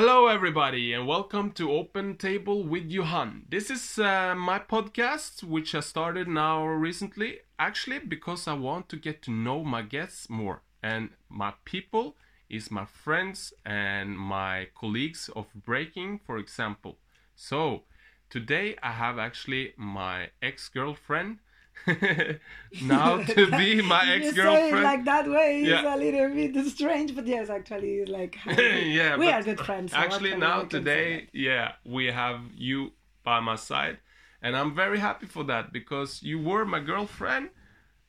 Hello, everybody, and welcome to Open Table with Johan. This is uh, my podcast, which I started now recently, actually, because I want to get to know my guests more. And my people is my friends and my colleagues of breaking, for example. So, today I have actually my ex girlfriend. now to be my ex girlfriend. like that way is Yeah. a little bit strange, but yes, actually, like yeah, we are good friends. so Actually, now we can say today, yeah, we have you by my side, and I'm very happy for that because you were my girlfriend,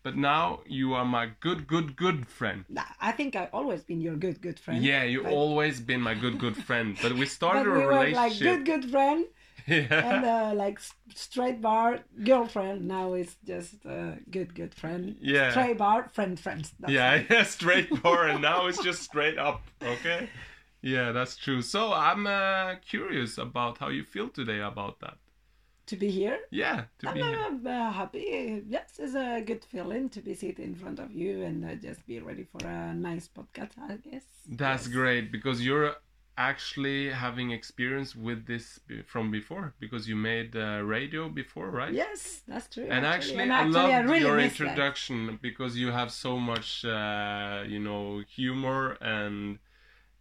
but now you are my good, good, good friend. I think I've always been your good, good friend. Yeah, you but, always been my good, good friend, but we started But a we were like relationship. good, good friend, yeah. and uh, like straight bar girlfriend. Now it's just uh, good, good friend. Yeah. Straight bar friend, friends. Yeah, it. yeah, straight bar, and now it's just straight up. Okay. Yeah, that's true. So I'm uh, curious about how you feel today about that. To be here. Yeah, to I'm be here. uh, uh, happy. Yes, it's a good feeling to be sitting in front of you and uh, just be ready for a nice podcast. I guess. That's Yes. great because you're actually having experience with this from before because you made uh, radio before, right? Yes, that's true. And actually, And I actually, loved I really your miss that. introduction because you have so much, uh, you know, humor and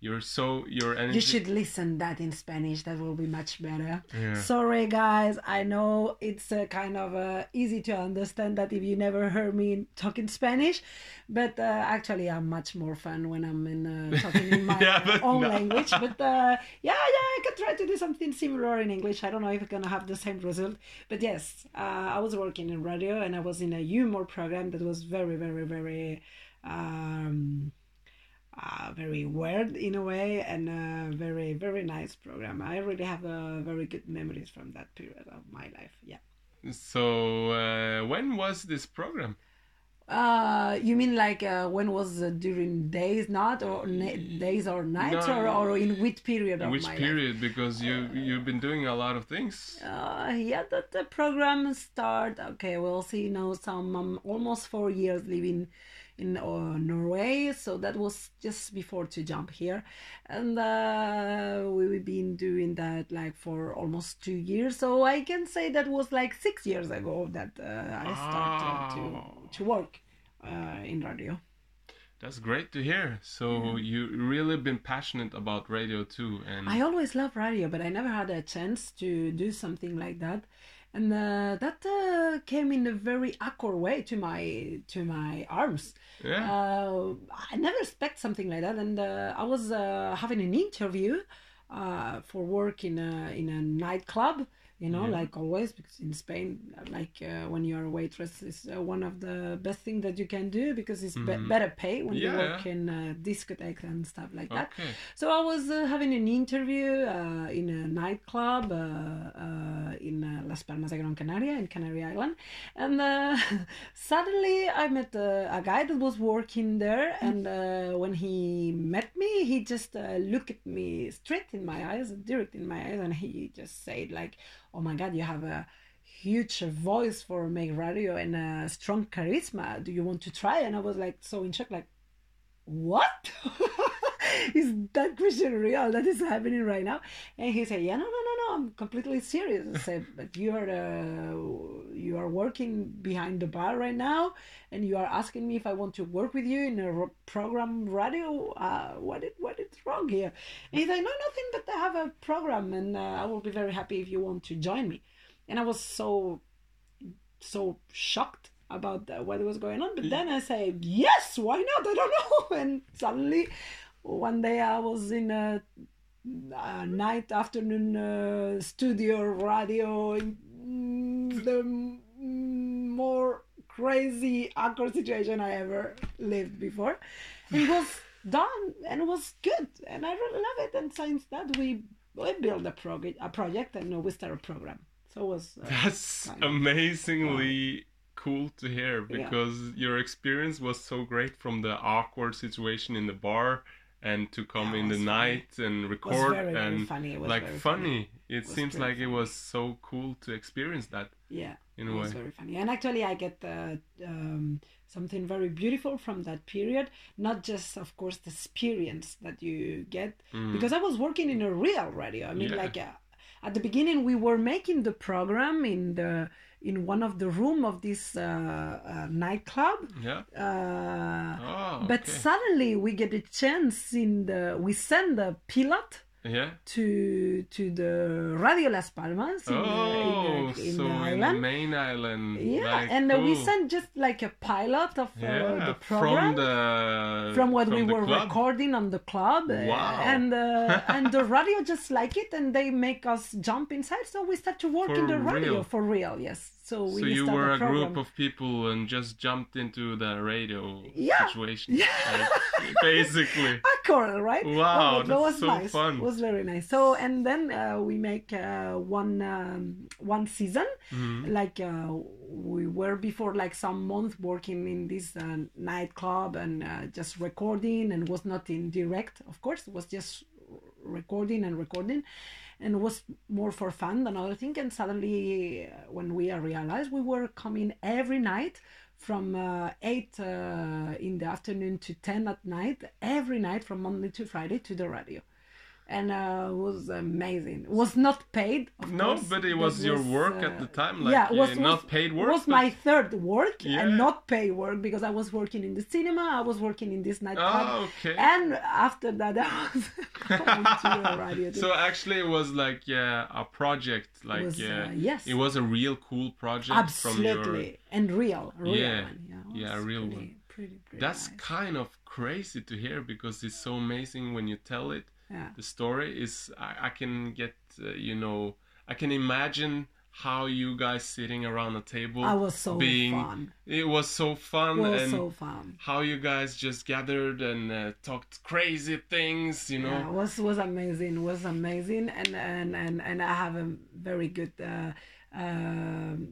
you're so your energy. You should listen that in Spanish. That will be much better. Yeah. Sorry, guys. I know it's uh, kind of uh, easy to understand that if you never heard me talking Spanish, but uh, actually, I'm much more fun when I'm in uh, talking in my Yeah, own no. language. But uh, yeah, yeah, I could try to do something similar in English. I don't know if it's gonna have the same result, but yes, uh, I was working in radio and I was in a humor program that was very, very, very. Um, uh, very weird in a way and a very very nice program i really have uh, very good memories from that period of my life yeah So uh, when was this program? uh you mean like uh, when was uh, during days not or days or nights No, or, or in which period In which period? Because you you've been doing a lot of things. life uh yeah that the program start okay we'll see now some um, almost four years living in uh, Norway, so that was just before to jump here, and uh, we've been doing that like for almost two years. So I can say that was like six years ago that uh, I started to Oh. to work uh, in radio. That's great to hear. So you really been passionate about radio too, and I always love radio, but I never had a chance to do something like that. And uh, that uh, came in a very awkward way to my to my arms. yeah, Uh, I never expect something like that. And uh, I was uh, having an interview uh, for work in a in a nightclub. You know, Yeah. like always, because in Spain, like uh, when you're a waitress, is uh, one of the best things that you can do because it's be- Mhm. better pay when you Yeah, work in uh, discotheques and stuff like that. So I was uh, having an interview uh, in a nightclub uh, uh, in uh, Las Palmas de Gran Canaria in Canary Island, and uh, suddenly I met uh, a guy that was working there, and uh, when he met me, he just uh, looked at me straight in my eyes, direct in my eyes, and he just said like, "Oh my God, you have a." Huge voice for make radio and a strong charisma. Do you want to try? And I was like so in shock, like, what is that question real that is happening right now and he said yeah no no no no i'm completely serious i said but you are uh, you are working behind the bar right now and you are asking me if i want to work with you in a program radio uh, what is what is wrong here and he's like no nothing but i have a program and uh, i will be very happy if you want to join me and i was so so shocked about what was going on. But then I say, yes, why not? I don't know. And suddenly, one day I was in a, a night afternoon uh, studio radio in mm, the mm, more crazy awkward situation I ever lived before. It was done and it was good and I really love it. And since that we we built a project, a project and we started a program. So it was uh, that's amazingly cool to hear Yeah. because your experience was so great from the awkward situation in the bar and to come in the funny. night and record very, very and funny. It was like very funny. It was seems like it was so cool to experience that. Yeah, in it a was way. very funny. And actually, I get uh, um, something very beautiful from that period. Not just, of course, the experience that you get, because I was working in a real radio. I mean, Mm. Yeah. like uh, at the beginning, we were making the program in the in one of the room of this uh, uh, nightclub. Yeah. Uh, Oh, but okay. suddenly we get a chance in the we send the pilot Yeah. to to the Radio Las Palmas in, oh, the, in, the, in so the in the main island. yeah, like, and uh, we cool. sent just like a pilot of yeah, uh, the from program the from what we the were club. recording on the club, uh, Wow. and uh, and the radio just like it, and they make us jump inside. So we start to work For in the radio real? for real. Yes. So we So you were a a group of people and just jumped into the radio Yeah. situation, like, basically. a choral, right? Wow, that was so nice. fun. It was very nice. So and then uh, we make uh, one um, one season. Mm-hmm. Like uh, we were before, like some month working in this uh, nightclub and uh, just recording, and was not in direct. Of course, it was just recording and recording. And it was more for fun than other thing. And suddenly, uh, when we realized we were coming every night from uh, 8 uh, in the afternoon to 10 at night every night from monday to friday to the radio and uh, it was amazing it was not paid of No, course, but it was your work uh, at the time, like yeah, it was, uh, not was- paid work. was but- my third work Yeah. and not paid work because i was working in the cinema i was working in this nightclub Oh, okay. and after that i was going to So actually, it was like yeah, a project. Like was, yeah, uh, yes. it was a real cool project absolutely from your. and real real Yeah, one, yeah, yeah, was real pretty, one. pretty, pretty That's nice. kind of crazy to hear because it's so amazing when you tell it. Yeah The story is I, I can get uh, you know I can imagine how you guys sitting around a table. I was so being. fun. It was so fun It was and so fun. how you guys just gathered and uh, talked crazy things. You know. Yeah, it was was amazing. It was amazing, and and and and I have a very good. Uh, um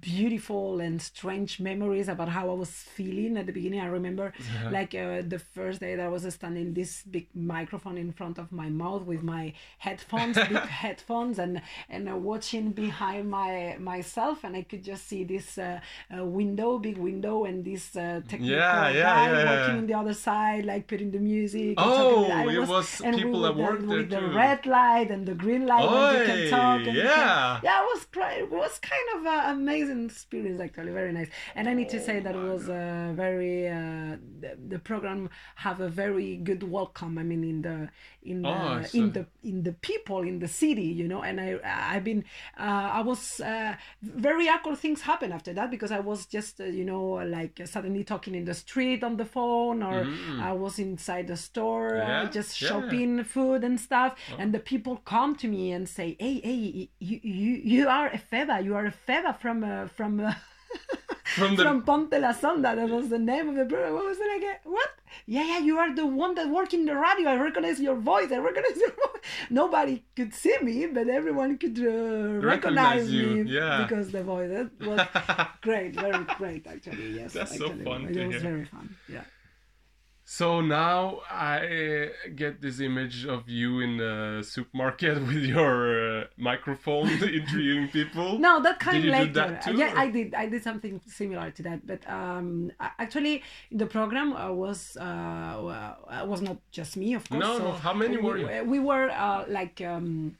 beautiful and strange memories about how I was feeling at the beginning. I remember like uh, the first day that I was standing this big microphone in front of my mouth with my headphones, big headphones, and and uh, watching behind my myself, and I could just see this uh, uh, window, big window, and this uh, technical Yeah, yeah, guy yeah, yeah. working on the other side, like putting the music. and Oh. I it was and people we that worked there with the red light and the green light, and you can talk. And you can- yeah. yeah, it was great. It was kind of an amazing experience, actually, very nice. And I need to say that it was uh, very uh, the, the program have a very good welcome. I mean, in the in the Oh, in the in the people in the city, you know. And I I've been uh, I was uh, very awkward things happen after that because I was just uh, you know like suddenly talking in the street on the phone or I was inside the store Yeah, just yeah. shopping food and stuff and the people come to me and say hey hey you you, you are a feba you are a feba from uh, from uh, From the from Ponte la Sonda. That was the name of the program what was it again? What? Yeah yeah you are the one that work in the radio. I recognize your voice. I recognize your voice. Nobody could see me but everyone could uh, recognize, you, me yeah. because the voice it was great very great actually yes That's so fun it to was hear. very fun yeah So now I uh, get this image of you in a supermarket with your uh, microphone interviewing people. No, that came you later. that too, yeah, I did. I did something similar to that. But um, actually, the program uh, was uh, uh, was not just me, of course. No, so no, how many we, were you? We were uh, like. Um,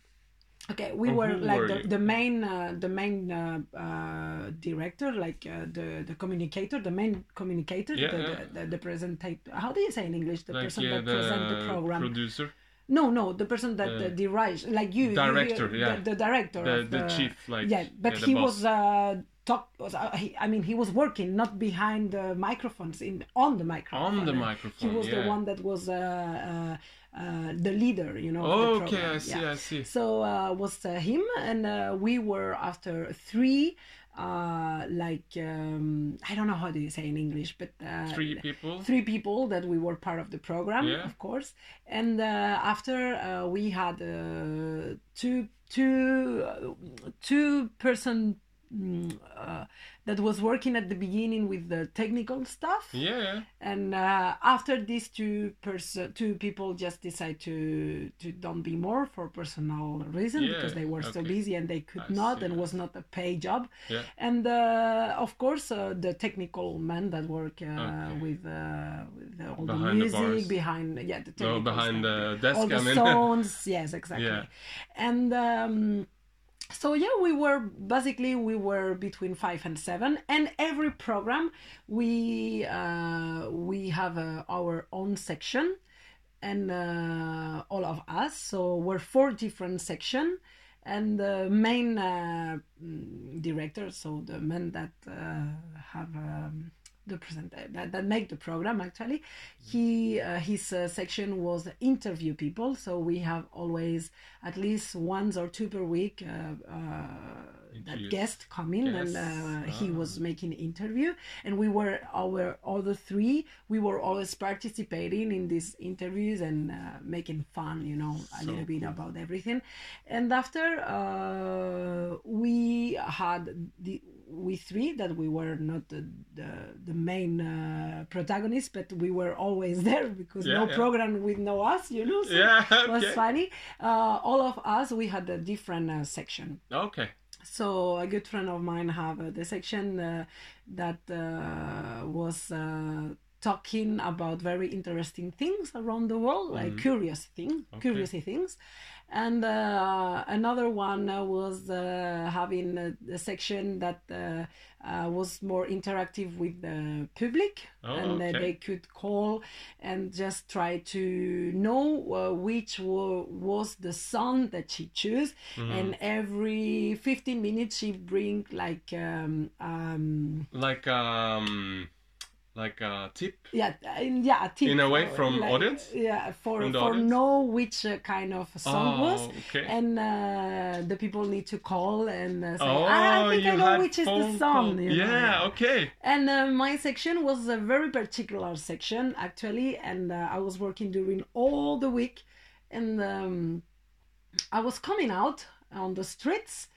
Okay, we Or were like were the, the main uh, the main uh, uh, director, like uh, the the communicator, the main communicator, Yeah, the, yeah. the, the, the presentator. How do you say in English? The like person yeah, that present the the program. producer, No, no, the person that Uh, derives, like you, you- director, the- yeah. the, director, the, of the chief, like yeah, but he was uh, talk. Was, uh, he, I mean, he was working not behind the microphones, in on the microphone. On the Uh, microphone, He was the one that was uh, uh, uh, the leader, you know. Oh, okay. I see, yeah. I see. So uh, was uh, him, and uh, we were after three. Uh, like um, I don't know how do you say in English, but uh, Three people. three people that we were part of the program, Yeah. of course. And uh, after uh, we had uh, two two uh, two person uh, that was working at the beginning with the technical stuff Yeah, and uh, after these two person two people just decide to to don't be more for personal reason Yeah, because they were so busy and they could I not and that. was not a pay job Yeah. and uh, of course uh, the technical men that work uh, Okay. with, uh, with uh, all the Behind the music bars. behind yeah the technical No, behind stuff. the desk. all the I mean, sounds yes exactly Yeah. and um, so yeah we were basically we were between five and seven and every program we uh, we have uh, our own section and uh, all of us. So we're four different section and the main uh, mm, director so the men that uh, have um, the present that, that make the program actually. He uh, his uh, section was interview people so we have always at least once or two per week uh, uh, that guest coming in and uh, he Ah. was making interview and we were our other three we were always participating in these interviews and uh, making fun you know a So little bit cool. about everything and after uh, we had the we three that we were not the the, the main uh, protagonists but we were always there because Yeah, no yeah. program with no us you know so Yeah, it was funny uh, all of us we had a different uh, section Okay. So a good friend of mine have the section uh, that uh, was uh, talking about very interesting things around the world, like curious things, Okay. curiosity things. And uh, another one uh, was uh, having a, a section that uh, uh, was more interactive with the public, Oh, and uh, okay. they could call and just try to know uh, which wa- was the song that she chose. Mm-hmm. And every 15 minutes, she bring like um, um, Like um, like a tip. yeah, yeah, a tip In a way for, from like, audience? Yeah, for for audience? know which uh, kind of song was. Oh, okay. And uh, the people need to call and uh, say, oh, "Ah, I think I know which is the song. you know, yeah, okay. And uh, my section was a very particular section, actually, and uh, I was working during all the week, and um, I was coming out on the streets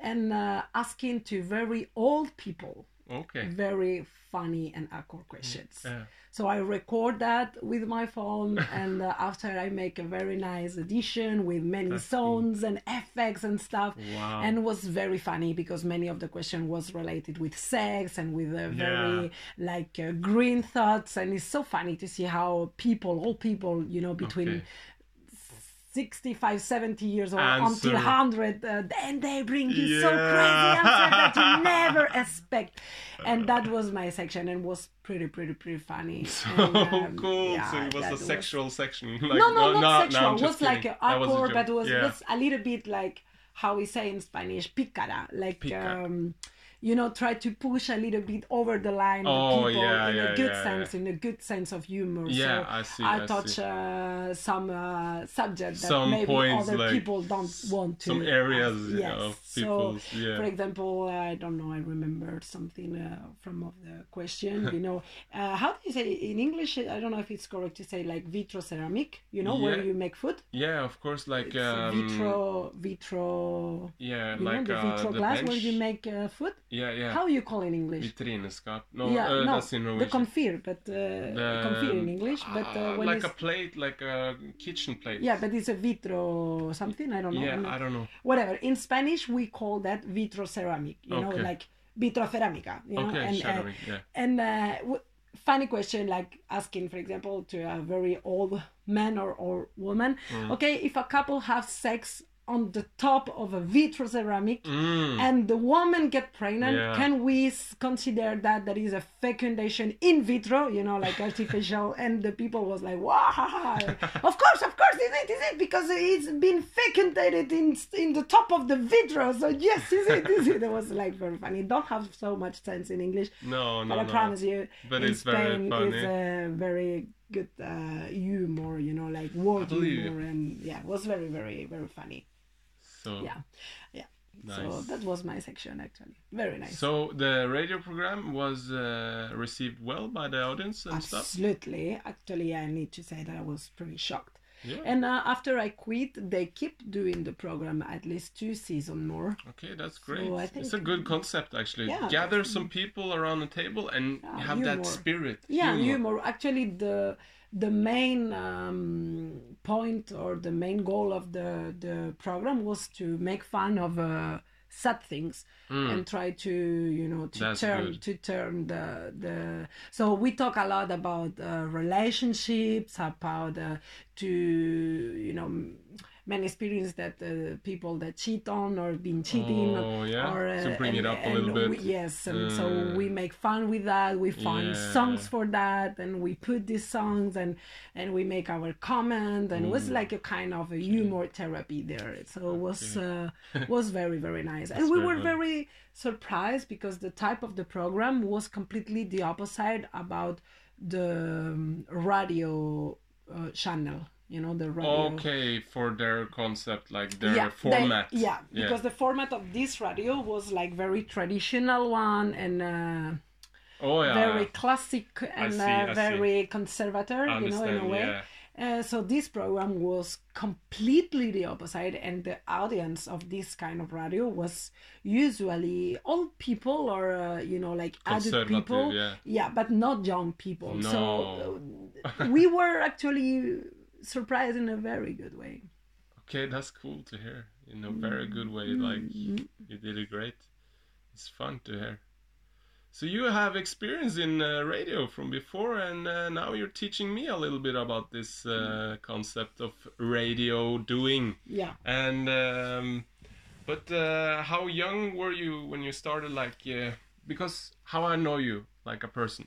and uh, asking to very old people Okay. very funny and awkward questions. Yeah. So I record that with my phone, and uh, after I make a very nice edition with many That's cool. sounds and effects and stuff, Wow. and it was very funny because many of the question was related with sex and with uh, very like uh, green thoughts, and it's so funny to see how people, all people, you know, between. Okay. 65 70 years old Answer. until 100 uh, and they bring you so crazy answers that you never expect and that was my section and was pretty pretty pretty funny So And, um, cool. yeah, so it was a sexual section. Like, no no not no, sexual I'm it was like kidding. uh, That was a awkward joke. but it was, yeah. was a little bit like how we say in spanish picara like Picar. um you know try to push a little bit over the line Oh, the people yeah, in yeah, a good yeah, sense in a good sense of humor Yeah, so I see, i, I touch see. uh, some uh, subject that Some maybe points, other like, people don't want to Some areas ask. yes of so yeah. for example, I don't know, I remember something uh, from of the question, you know, uh, how do you say in English? I don't know if it's correct to say like vitro ceramic, you know, where you make food. yeah, of course. Like um, vitro, vitro, Yeah, like know, the uh, vitro the glass bench. where you make uh, food. Yeah, yeah. How you call in English? Vitrineskap. No, yeah, uh, no, that's in the Norwegian. comfir, but uh, comfir in English, but uh, Ah, when like it's, a plate, like a kitchen plate. yeah, but it's a vitro something. I don't know. Yeah, I'm- I don't know. whatever. In Spanish, we call that vitroceramic. You know, Okay. like vitrocerámica. You know, Okay, and uh, ceramic. yeah. and uh, w- funny question, like asking, for example, to a very old man or or woman. Mm. Okay, if a couple have sex on the top of a vitroceramic. Mm. And the woman get pregnant. Yeah. Can we consider that that is a fecundation in vitro? You know, like artificial. and the people was like, "Wow, of course, of course, is it? Is it? Because it's been fecundated in in the top of the vitro. So yes, is it? Is it? It was like very funny. Don't have so much sense in English, No, no, but I no. promise you, But in it's very Spain, funny. it's a very good uh, humor. You know, like you. humor, and yeah, it was very, very, very funny. So, Yeah, yeah. So that was my section actually. Very nice. so the radio program was uh, received well by the audience and stuff. Absolutely. Actually, I need to say that I was pretty shocked Yeah. And uh, after I quit, they keep doing the program at least two seasons more. Okay, that's great. I it's a good concept actually. Yeah, Gather some people around the table and Yeah, have that spirit. Yeah, humor. Actually, the the main um, point or the main goal of the the program was to make fun of uh, sad things and try to you know to. That's turn good. to turn the the. So we talk a lot about uh, relationships, about uh, to you know. Many experience that uh, people that cheat on or been cheating Oh, yeah? or To bring it up a little we- yes and so Uh, we make fun with that we find Yeah. songs for that and we put these songs and and we make our comment and it was like a kind of a humor therapy there so it was uh, was very very nice. And we were good. very surprised because the type of the program was completely the opposite about the um, radio uh, channel you know the radio Okay, for their concept, like their they- format. yeah, because the format of this radio was like very traditional one and uh, oh yeah, very classic and see, uh, very conservative, you know, in a way. yeah. Uh, so this program was completely the opposite, and the audience of this kind of radio was usually old people or uh, you know like adult people, yeah. but not young people. No. So uh, we were actually surprised in a very good way. Okay, that's cool to hear. In a very good way, like Mm-hmm. you did it great. It's fun to hear. So you have experience in uh, radio from before, and uh, now you're teaching me a little bit about this uh, concept of radio doing. Yeah. And um, but uh, how young were you when you started? Like, uh, because how I know you, like a person,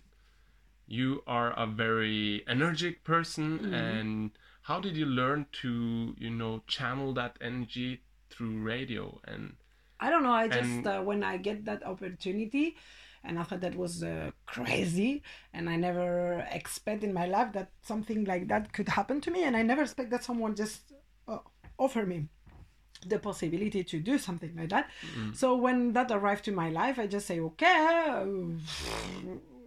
you are a very energetic person, and how did you learn to, you know, channel that energy through radio? And I don't know. I just uh, when I get that opportunity, and I thought that was uh, crazy, and I never expect in my life that something like that could happen to me, and I never expect that someone just uh, offer me the possibility to do something like that. So when that arrived to my life, I just say, okay, uh,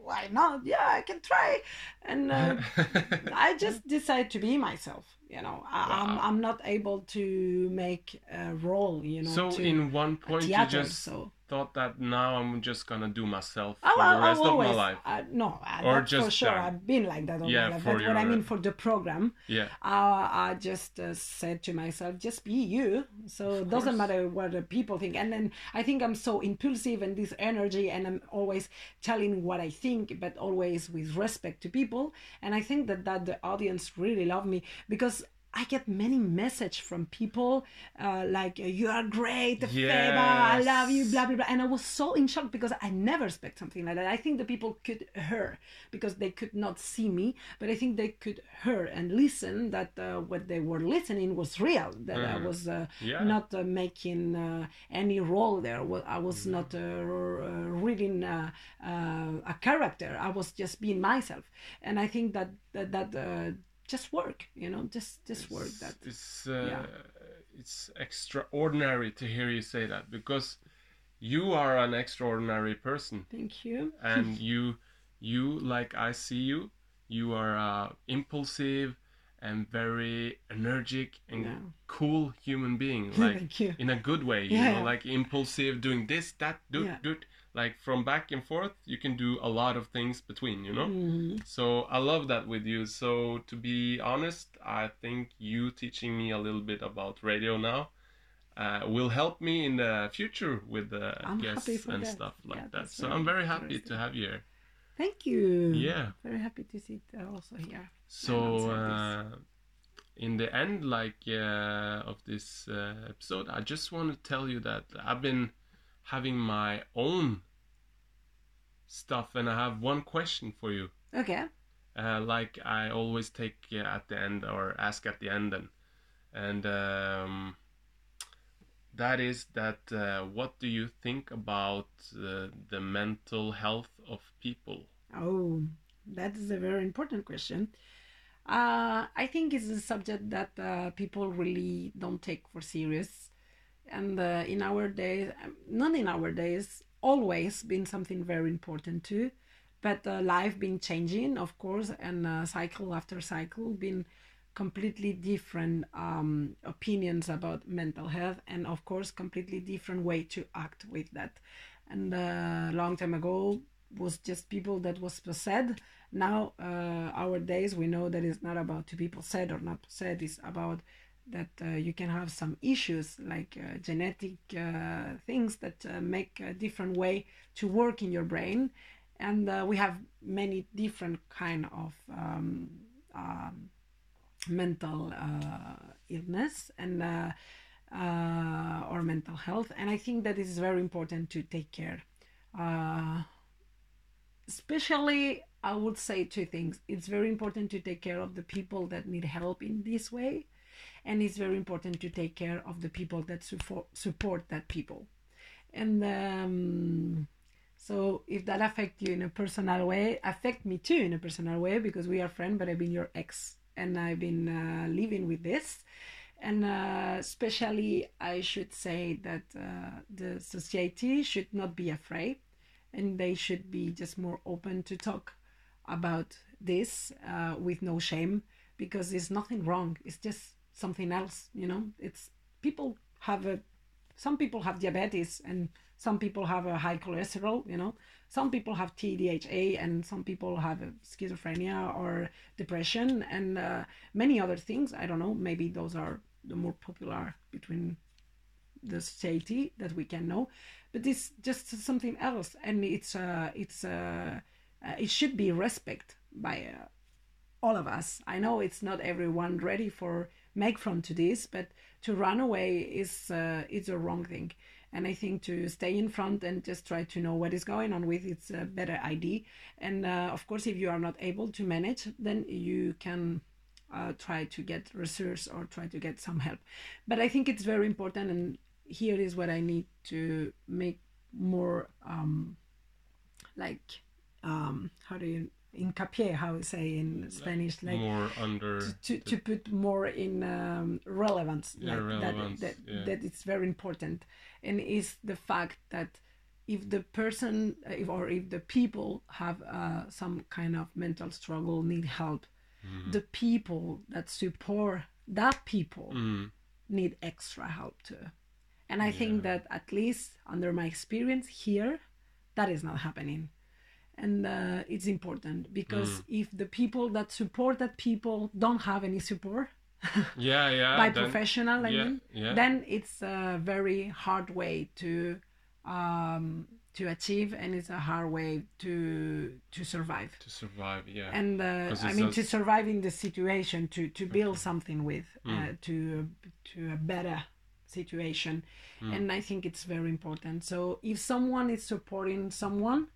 why not? Yeah, I can try, and uh, I just decide to be myself. You know, I, I'm Wow. I'm not able to make a role. You know, so in one point, you just so thought that now I'm just gonna do myself I, for I, the rest I've of always, my life. uh, no, uh, Or that's for sure. I've been like that all Yeah, my life. for But what I mean for the program, Yeah. uh, I just uh, said to myself, just be you. So it doesn't course. matter what the people think. And then I think I'm so impulsive and this energy, and I'm always telling what I think, but always with respect to people. And I think that that the audience really love me because. I get many message from people uh, like you are great, Feba, I love you, blah blah blah, and I was so in shock because I never expect something like that. I think the people could hear because they could not see me, but I think they could hear and listen that uh, what they were listening was real. That I was uh, Yeah. not uh, making uh, any role there. I was not uh, uh, reading uh, uh, a character. I was just being myself, and I think that that, that uh, just work. You know, just just work. That it's uh, Yeah. it's extraordinary to hear you say that because you are an extraordinary person thank you. and you you like I see you you are uh, impulsive and very energetic and Yeah. cool human being like Thank you. in a good way you Yeah. know like impulsive doing this that do Yeah. do like from back and forth you can do a lot of things between you know Mhm. so I love that with you. So to be honest, I think you teaching me a little bit about radio now uh, will help me in the future with the I'm guests and that. stuff like Yeah, that. So I'm very happy to have you here. Thank you. Yeah. Very happy to sit uh, also here. So uh, in the end, like uh, of this uh, episode, I just want to tell you that I've been having my own stuff, and I have one question for you. Okay. uh, like I always take uh, at the end or ask at the end, and and um, that is that uh, what do you think about uh, the mental health of people? Oh, that is a very important question. Uh, I think it's a subject that uh, people really don't take for serious, and uh, in our days, um, not in our days, always been something very important too. But uh, life been changing, of course, and uh, cycle after cycle been completely different um, opinions about mental health and of course completely different way to act with that and a uh, long time ago was just people that was possessed now uh, our days we know that it's not about to people possessed or not possessed it's about that uh, you can have some issues like uh, genetic uh, things that uh, make a different way to work in your brain. And uh, we have many different kind of um, um, mental uh, illness and or mental health. And i think that is very important to take care. Especially i would say two things. It's very important to take care of the people that need help in this way and it's very important to take care of the people that support support that people. And um, so if that affect you in a personal way affect me too in a personal way because we are friends but i've been your ex and i've been uh, living with this. And uh, especially i should say that uh, the society should not be afraid and they should be just more open to talk about this uh, with no shame because there's nothing wrong. It's just something else you know? It's people have a some people have diabetes and some people have a high cholesterol you know? Some people have tdha and some people have schizophrenia or depression and uh, many other things. I don't know. Maybe those are the more popular between the society that we can know. But it's just something else. And it's uh it's uh, uh it should be respect by uh, all of us. I know it's not everyone ready for make front to this, but to run away is uh, a wrong thing. And I think to stay in front and just try to know what is going on with it's a better idea. And uh, of course, if you are not able to manage, then you can uh, try to get resource or try to get some help. But I think it's very important, and here is what I need to make more um, like um, how do you hincapié, how we say in Spanish, like more under to, to, put more in um, relevance, yeah, like relevance, that that, yeah. that it's very important, and is the fact that if the person if, or if the people have uh, some kind of mental struggle, need help, mm. the people that support that people mm. need extra help too. And I yeah. think that at least under my experience here, that is not happening and uh, it's important because mm. if the people that support that people don't have any support yeah yeah by then, professional i yeah, mean yeah. then it's a very hard way to um to achieve and it's a hard way to to survive to survive yeah and uh, i mean to survive in the situation to to build okay. something with mm. uh, to to a better situation mm. and i think it's very important so if someone is supporting someone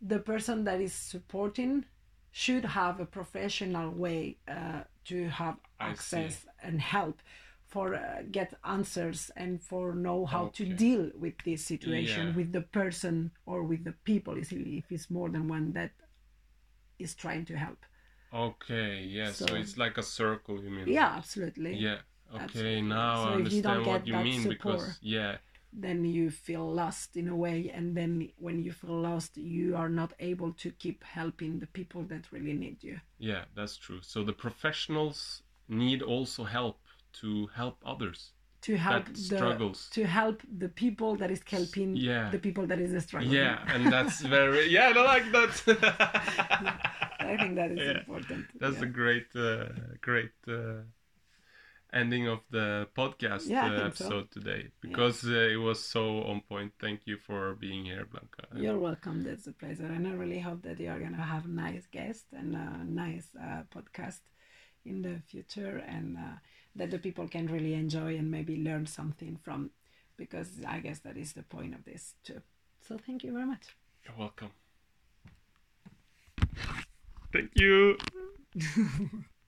the person that is supporting should have a professional way uh, to have access and help for uh, get answers and for know how okay. to deal with this situation yeah. with the person or with the people if it's more than one that is trying to help okay yeah so, so it's like a circle you mean yeah absolutely yeah okay absolutely. now so i understand what you mean support, because yeah then you feel lost in a way and then when you feel lost you are not able to keep helping the people that really need you. Yeah that's true. So the professionals need also help to help others. To help that the, struggles. to help the people that is helping yeah. the people that is struggling. Yeah and that's very yeah i like that. I think that is yeah. important. That's yeah. a great uh, great uh, ending of the podcast yeah, uh, episode so. today because yeah. uh, it was so on point. Thank you for being here, Blanca. You're welcome. That's a pleasure, and I really hope that you are gonna have nice guests and a nice uh, podcast in the future, and uh, that the people can really enjoy and maybe learn something from, because I guess that is the point of this too. So thank you very much. You're welcome. Thank you.